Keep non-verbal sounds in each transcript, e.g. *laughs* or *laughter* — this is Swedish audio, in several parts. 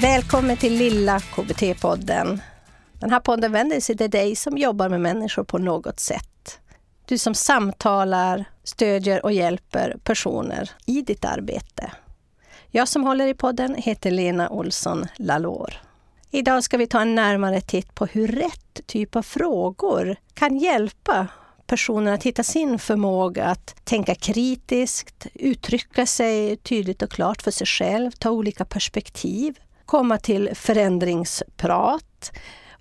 Välkommen till lilla KBT-podden. Den här podden vänder sig till dig som jobbar med människor på något sätt. Du som samtalar, stödjer och hjälper personer i ditt arbete. Jag som håller i podden heter Lena Olsson Lalor. Idag ska vi ta en närmare titt på hur rätt typ av frågor kan hjälpa personen att hitta sin förmåga att tänka kritiskt, uttrycka sig tydligt och klart för sig själv, ta olika perspektiv, komma till förändringsprat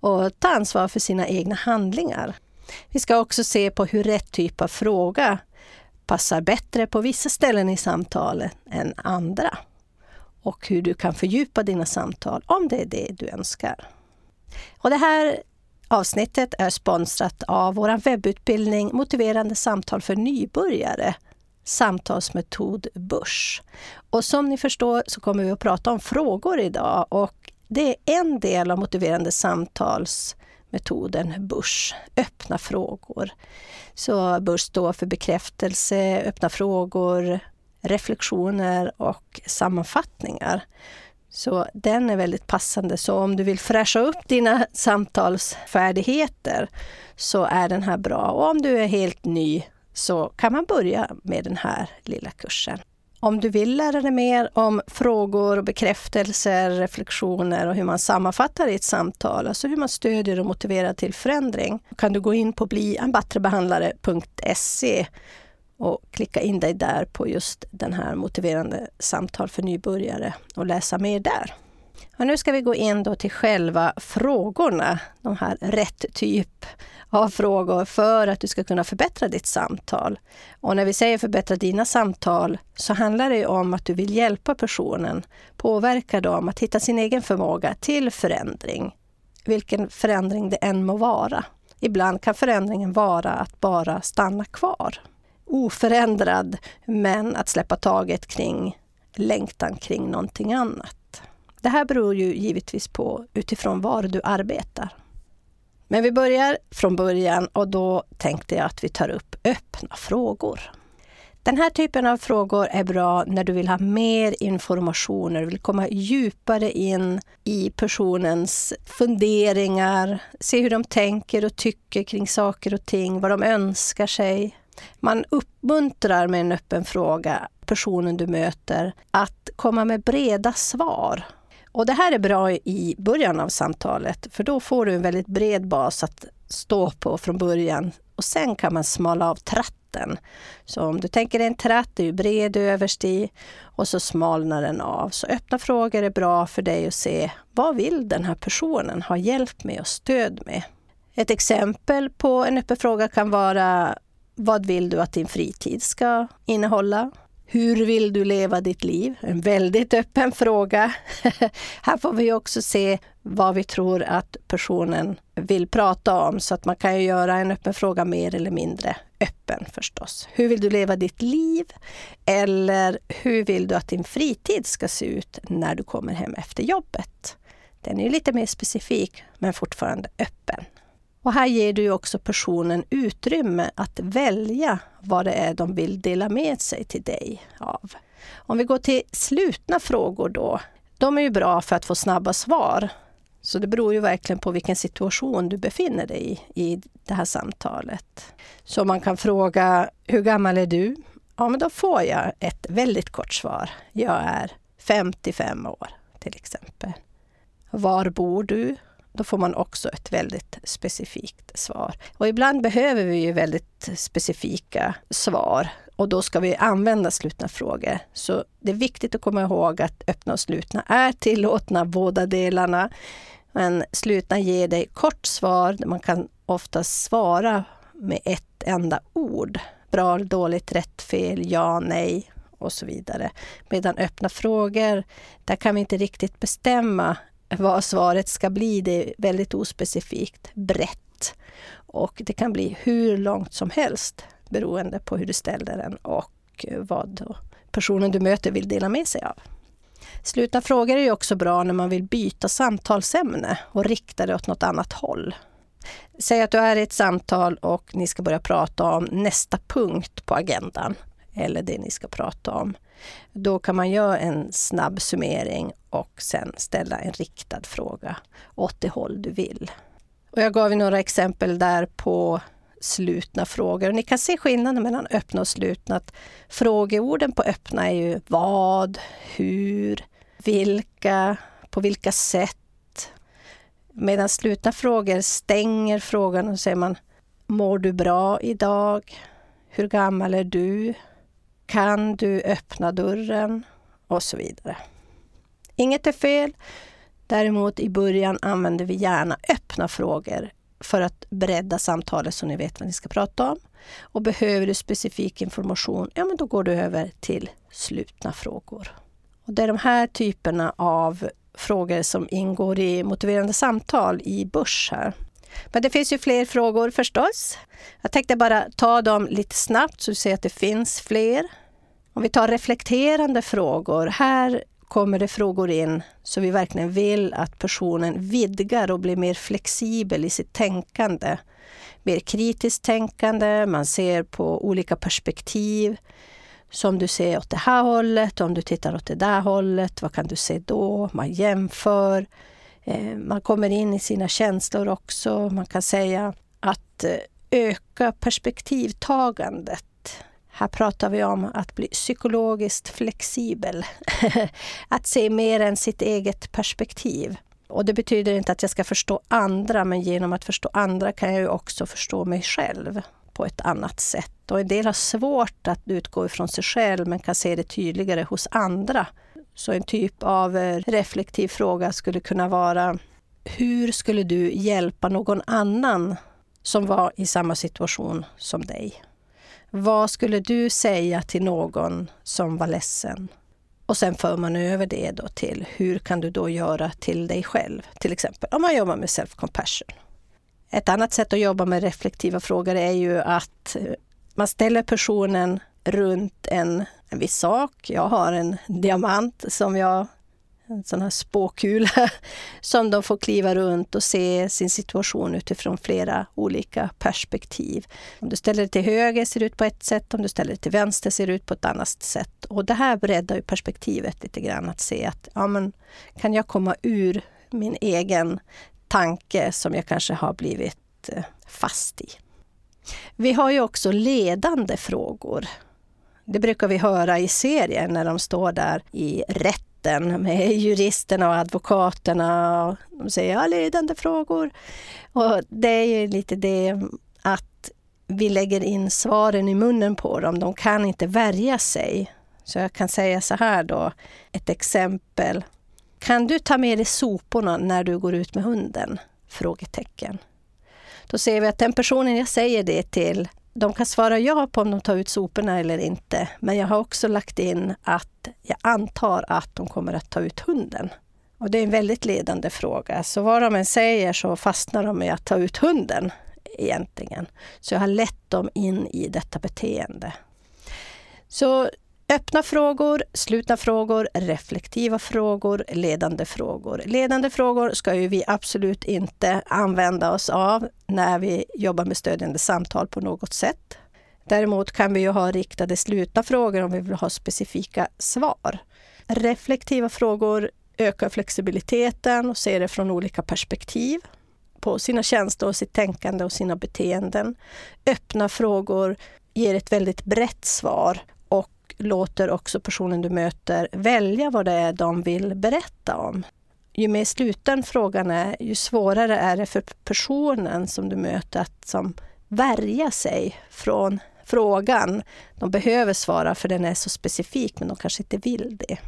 och ta ansvar för sina egna handlingar. Vi ska också se på hur rätt typ av fråga passar bättre på vissa ställen i samtalet än andra och hur du kan fördjupa dina samtal om det är det du önskar. Och det här avsnittet är sponsrat av vår webbutbildning Motiverande samtal för nybörjare samtalsmetod Börs. Och som ni förstår så kommer vi att prata om frågor idag och det är en del av motiverande samtalsmetoden Börs, öppna frågor. Så Börs står för bekräftelse, öppna frågor, reflektioner och sammanfattningar. Så den är väldigt passande. Så om du vill fräscha upp dina samtalsfärdigheter så är den här bra. Och om du är helt ny så kan man börja med den här lilla kursen. Om du vill lära dig mer om frågor, bekräftelser, reflektioner och hur man sammanfattar i ett samtal, alltså hur man stödjer och motiverar till förändring, kan du gå in på blienbattrebehandlare.se och klicka in dig där på just den här motiverande samtal för nybörjare och läsa mer där. Och nu ska vi gå in då till själva frågorna, de här rätt typ av frågor för att du ska kunna förbättra ditt samtal. Och när vi säger förbättra dina samtal så handlar det om att du vill hjälpa personen, påverka dem att hitta sin egen förmåga till förändring. Vilken förändring det än må vara. Ibland kan förändringen vara att bara stanna kvar. Oförändrad, men att släppa taget kring längtan kring någonting annat. Det här beror ju givetvis på utifrån var du arbetar. Men vi börjar från början och då tänkte jag att vi tar upp öppna frågor. Den här typen av frågor är bra när du vill ha mer information, när du vill komma djupare in i personens funderingar, se hur de tänker och tycker kring saker och ting, vad de önskar sig. Man uppmuntrar med en öppen fråga personen du möter att komma med breda svar och det här är bra i början av samtalet, för då får du en väldigt bred bas att stå på från början. Och sen kan man smala av tratten. Så om du tänker dig en tratt, det är ju bred överst i och så smalnar den av. Så öppna frågor är bra för dig att se vad vill den här personen ha hjälp med och stöd med. Ett exempel på en öppen fråga kan vara vad vill du att din fritid ska innehålla? Hur vill du leva ditt liv? En väldigt öppen fråga. *laughs* Här får vi också se vad vi tror att personen vill prata om, så att man kan göra en öppen fråga mer eller mindre öppen förstås. Hur vill du leva ditt liv? Eller hur vill du att din fritid ska se ut när du kommer hem efter jobbet? Den är lite mer specifik, men fortfarande öppen. Och här ger du också personen utrymme att välja vad det är de vill dela med sig till dig av. Om vi går till slutna frågor då. De är ju bra för att få snabba svar. Så det beror ju verkligen på vilken situation du befinner dig i, i det här samtalet. Så man kan fråga, hur gammal är du? Ja, men då får jag ett väldigt kort svar. Jag är 55 år, till exempel. Var bor du? Då får man också ett väldigt specifikt svar. Och ibland behöver vi ju väldigt specifika svar och då ska vi använda slutna frågor. Så det är viktigt att komma ihåg att öppna och slutna är tillåtna, båda delarna. Men slutna ger dig kort svar. Man kan ofta svara med ett enda ord. Bra, dåligt, rätt, fel, ja, nej och så vidare. Medan öppna frågor, där kan vi inte riktigt bestämma vad svaret ska bli. Det är väldigt ospecifikt, brett. Och det kan bli hur långt som helst beroende på hur du ställer den och vad personen du möter vill dela med sig av. Slutna frågor är också bra när man vill byta samtalsämne och rikta det åt något annat håll. Säg att du är i ett samtal och ni ska börja prata om nästa punkt på agendan. eller det ni ska prata om. Då kan man göra en snabb summering och sen ställa en riktad fråga åt det håll du vill. Och jag gav några exempel där på slutna frågor. Ni kan se skillnaden mellan öppna och slutna. Att frågeorden på öppna är ju vad, hur, vilka, på vilka sätt. Medan slutna frågor stänger frågan och säger man Mår du bra idag? Hur gammal är du? Kan du öppna dörren? Och så vidare. Inget är fel. Däremot i början använder vi gärna öppna frågor för att bredda samtalet så ni vet vad ni ska prata om. Och behöver du specifik information, ja men då går du över till slutna frågor. Och det är de här typerna av frågor som ingår i motiverande samtal i Börs här. Men det finns ju fler frågor förstås. Jag tänkte bara ta dem lite snabbt så du ser att det finns fler. Om vi tar reflekterande frågor. Här kommer det frågor in så vi verkligen vill att personen vidgar och blir mer flexibel i sitt tänkande. Mer kritiskt tänkande, man ser på olika perspektiv. Så om du ser åt det här hållet, om du tittar åt det där hållet, vad kan du se då? Man jämför. Eh, man kommer in i sina känslor också. Man kan säga att eh, öka perspektivtagandet. Här pratar vi om att bli psykologiskt flexibel. *laughs* att se mer än sitt eget perspektiv. Och det betyder inte att jag ska förstå andra, men genom att förstå andra kan jag ju också förstå mig själv på ett annat sätt. Och en del har svårt att utgå ifrån sig själv, men kan se det tydligare hos andra. Så en typ av eh, reflektiv fråga skulle kunna vara Hur skulle du hjälpa någon annan som var i samma situation som dig? Vad skulle du säga till någon som var ledsen? Och sen för man över det då till hur kan du då göra till dig själv? Till exempel om man jobbar med self-compassion. Ett annat sätt att jobba med reflektiva frågor är ju att eh, man ställer personen runt en, en viss sak. Jag har en diamant som jag en sån här spåkula *laughs* som de får kliva runt och se sin situation utifrån flera olika perspektiv. Om du ställer dig till höger ser det ut på ett sätt, om du ställer dig till vänster ser det ut på ett annat sätt. Och det här breddar ju perspektivet lite grann att se att ja, men, kan jag komma ur min egen tanke som jag kanske har blivit eh, fast i. Vi har ju också ledande frågor. Det brukar vi höra i serien när de står där i rätten med juristerna och advokaterna. Och de säger ja, ledande frågor. Och det är ju lite det att vi lägger in svaren i munnen på dem. De kan inte värja sig. Så jag kan säga så här då, ett exempel. Kan du ta med dig soporna när du går ut med hunden? Frågetecken. Då ser vi att den personen jag säger det till, de kan svara ja på om de tar ut soporna eller inte. Men jag har också lagt in att jag antar att de kommer att ta ut hunden. Och det är en väldigt ledande fråga. Så vad de än säger så fastnar de i att ta ut hunden egentligen. Så jag har lett dem in i detta beteende. Så Öppna frågor, slutna frågor, reflektiva frågor, ledande frågor. Ledande frågor ska ju vi absolut inte använda oss av när vi jobbar med stödjande samtal på något sätt. Däremot kan vi ju ha riktade slutna frågor om vi vill ha specifika svar. Reflektiva frågor ökar flexibiliteten och ser det från olika perspektiv på sina känslor, sitt tänkande och sina beteenden. Öppna frågor ger ett väldigt brett svar låter också personen du möter välja vad det är de vill berätta om. Ju mer sluten frågan är, ju svårare är det för personen som du möter att som värja sig från frågan. De behöver svara för den är så specifik, men de kanske inte vill det.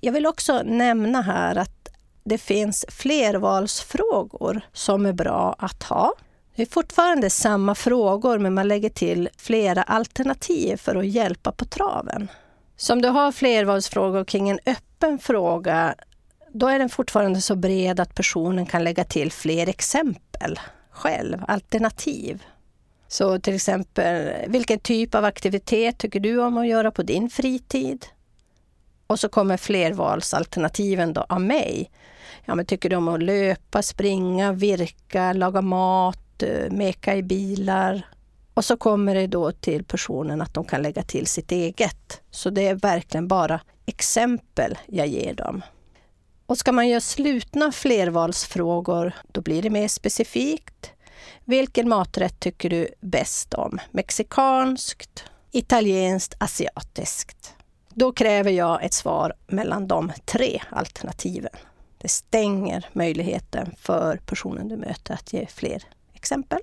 Jag vill också nämna här att det finns flervalsfrågor som är bra att ha. Det är fortfarande samma frågor men man lägger till flera alternativ för att hjälpa på traven. Så om du har flervalsfrågor kring en öppen fråga, då är den fortfarande så bred att personen kan lägga till fler exempel själv, alternativ. Så till exempel, vilken typ av aktivitet tycker du om att göra på din fritid? Och så kommer flervalsalternativen då av mig. Ja, men tycker du om att löpa, springa, virka, laga mat, Eh, meka i bilar Och så kommer det då till personen att de kan lägga till sitt eget. Så det är verkligen bara exempel jag ger dem. Och ska man göra slutna flervalsfrågor, då blir det mer specifikt. Vilken maträtt tycker du bäst om? Mexikanskt, italienskt, asiatiskt? Då kräver jag ett svar mellan de tre alternativen. Det stänger möjligheten för personen du möter att ge fler exempel.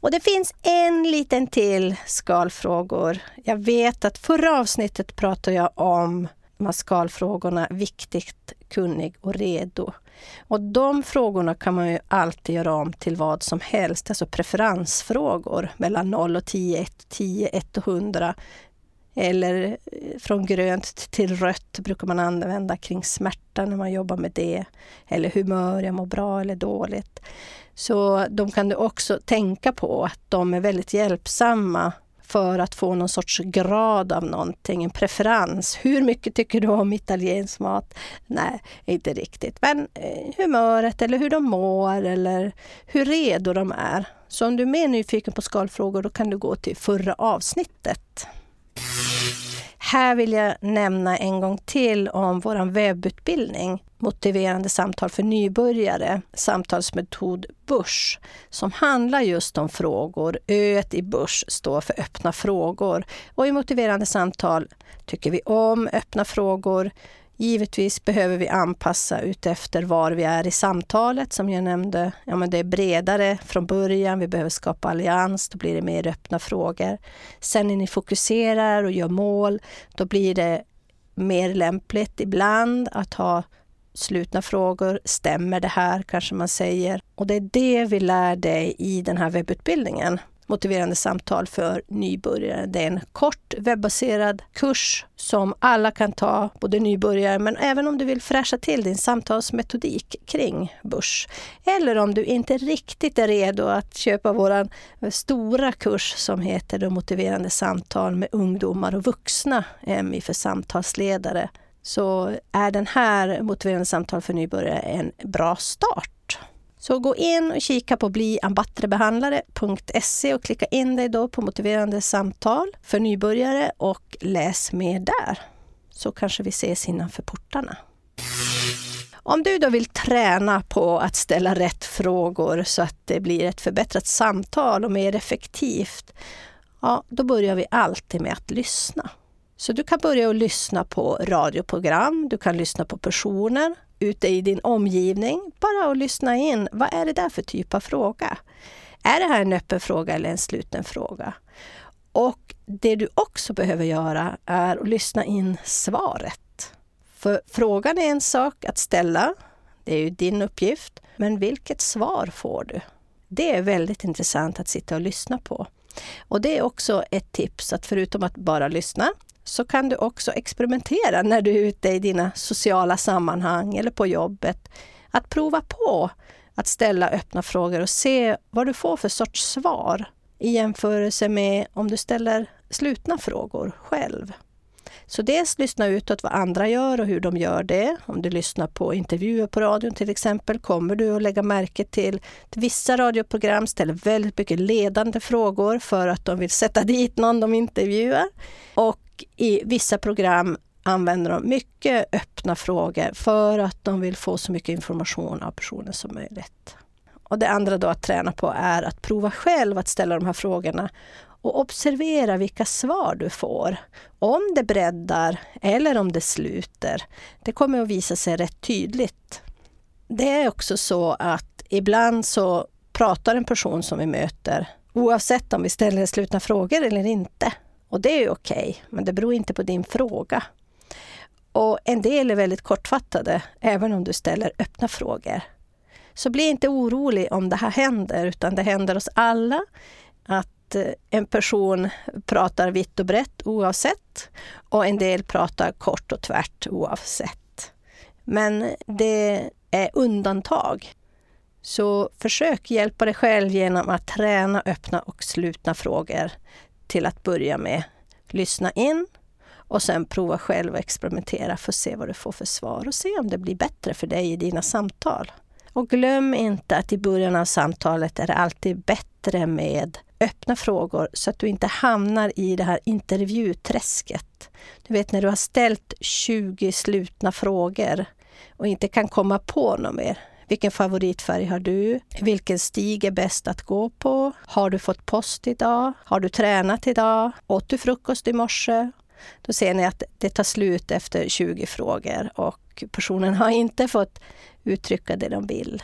Och det finns en liten till skalfrågor. Jag vet att förra avsnittet pratade jag om de här skalfrågorna viktigt, kunnig och redo. Och de frågorna kan man ju alltid göra om till vad som helst, alltså preferensfrågor mellan 0 och 10, 1, 10, 1 och 100. Eller eh, från grönt till rött brukar man använda kring smärta när man jobbar med det. Eller humör, jag mår bra eller dåligt. Så de kan du också tänka på att de är väldigt hjälpsamma för att få någon sorts grad av någonting, en preferens. Hur mycket tycker du om italiensk mat? Nej, inte riktigt. Men eh, humöret eller hur de mår eller hur redo de är. Så om du är mer nyfiken på skalfrågor då kan du gå till förra avsnittet. Här vill jag nämna en gång till om vår webbutbildning Motiverande samtal för nybörjare, samtalsmetod Bush, som handlar just om frågor. Öet i Bush står för öppna frågor. Och i motiverande samtal tycker vi om öppna frågor. Givetvis behöver vi anpassa utefter var vi är i samtalet. Som jag nämnde, ja, men det är bredare från början. Vi behöver skapa allians, då blir det mer öppna frågor. Sen när ni fokuserar och gör mål, då blir det mer lämpligt ibland att ha slutna frågor. Stämmer det här, kanske man säger. Och det är det vi lär dig i den här webbutbildningen motiverande samtal för nybörjare. Det är en kort webbaserad kurs som alla kan ta, både nybörjare men även om du vill fräscha till din samtalsmetodik kring börs. Eller om du inte riktigt är redo att köpa vår stora kurs som heter De motiverande samtal med ungdomar och vuxna, MI för samtalsledare så är den här motiverande samtal för nybörjare en bra start. Så gå in och kika på bliambattrebehandlare.se och klicka in dig då på motiverande samtal för nybörjare och läs mer där. Så kanske vi ses innanför portarna. Om du då vill träna på att ställa rätt frågor så att det blir ett förbättrat samtal och mer effektivt, ja, då börjar vi alltid med att lyssna. Så du kan börja att lyssna på radioprogram, du kan lyssna på personer ute i din omgivning. Bara att lyssna in. Vad är det där för typ av fråga? Är det här en öppen fråga eller en sluten fråga? Och det du också behöver göra är att lyssna in svaret. För frågan är en sak att ställa. Det är ju din uppgift. Men vilket svar får du? Det är väldigt intressant att sitta och lyssna på. Och det är också ett tips att förutom att bara lyssna så kan du också experimentera när du är ute i dina sociala sammanhang eller på jobbet. Att prova på att ställa öppna frågor och se vad du får för sorts svar i jämförelse med om du ställer slutna frågor själv. Så dels lyssna utåt vad andra gör och hur de gör det. Om du lyssnar på intervjuer på radion till exempel kommer du att lägga märke till att vissa radioprogram ställer väldigt mycket ledande frågor för att de vill sätta dit någon de intervjuar. Och i vissa program använder de mycket öppna frågor för att de vill få så mycket information av personen som möjligt. Och det andra då att träna på är att prova själv att ställa de här frågorna och observera vilka svar du får. Om det breddar eller om det sluter. Det kommer att visa sig rätt tydligt. Det är också så att ibland så pratar en person som vi möter oavsett om vi ställer slutna frågor eller inte. Och det är okej, okay, men det beror inte på din fråga. Och en del är väldigt kortfattade, även om du ställer öppna frågor. Så bli inte orolig om det här händer, utan det händer oss alla att eh, en person pratar vitt och brett oavsett och en del pratar kort och tvärt oavsett. Men det är undantag. Så försök hjälpa dig själv genom att träna öppna och slutna frågor till att börja med. Lyssna in och sen prova själv och experimentera för att se vad du får för svar och se om det blir bättre för dig i dina samtal. Och glöm inte att i början av samtalet är det alltid bättre med öppna frågor så att du inte hamnar i det här intervjuträsket. Du vet när du har ställt 20 slutna frågor och inte kan komma på något mer. Vilken favoritfärg har du? Vilken stig är bäst att gå på? Har du fått post idag? Har du tränat idag? Åt du frukost i morse? Då ser ni att det tar slut efter 20 frågor och personen har inte fått uttrycka det de vill.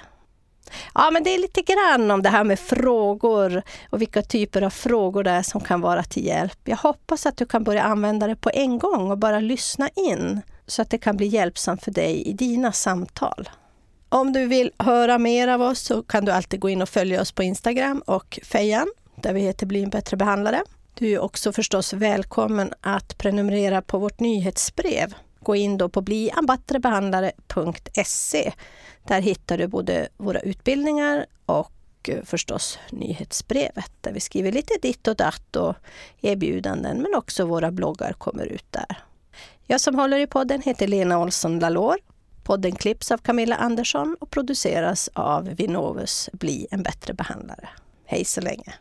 Ja, men det är lite grann om det här med frågor och vilka typer av frågor det är som kan vara till hjälp. Jag hoppas att du kan börja använda det på en gång och bara lyssna in så att det kan bli hjälpsamt för dig i dina samtal. Om du vill höra mer av oss så kan du alltid gå in och följa oss på Instagram och Fejan där vi heter Bli en bättre behandlare. Du är också förstås välkommen att prenumerera på vårt nyhetsbrev. Gå in då på bliambattrebehandlare.se. Där hittar du både våra utbildningar och eh, förstås nyhetsbrevet där vi skriver lite ditt och datt och erbjudanden men också våra bloggar kommer ut där. Jag som håller i podden heter Lena Olsson Lalor. Podden klipps av Camilla Andersson och produceras av Vinnovus Bli en bättre behandlare. Hej så länge!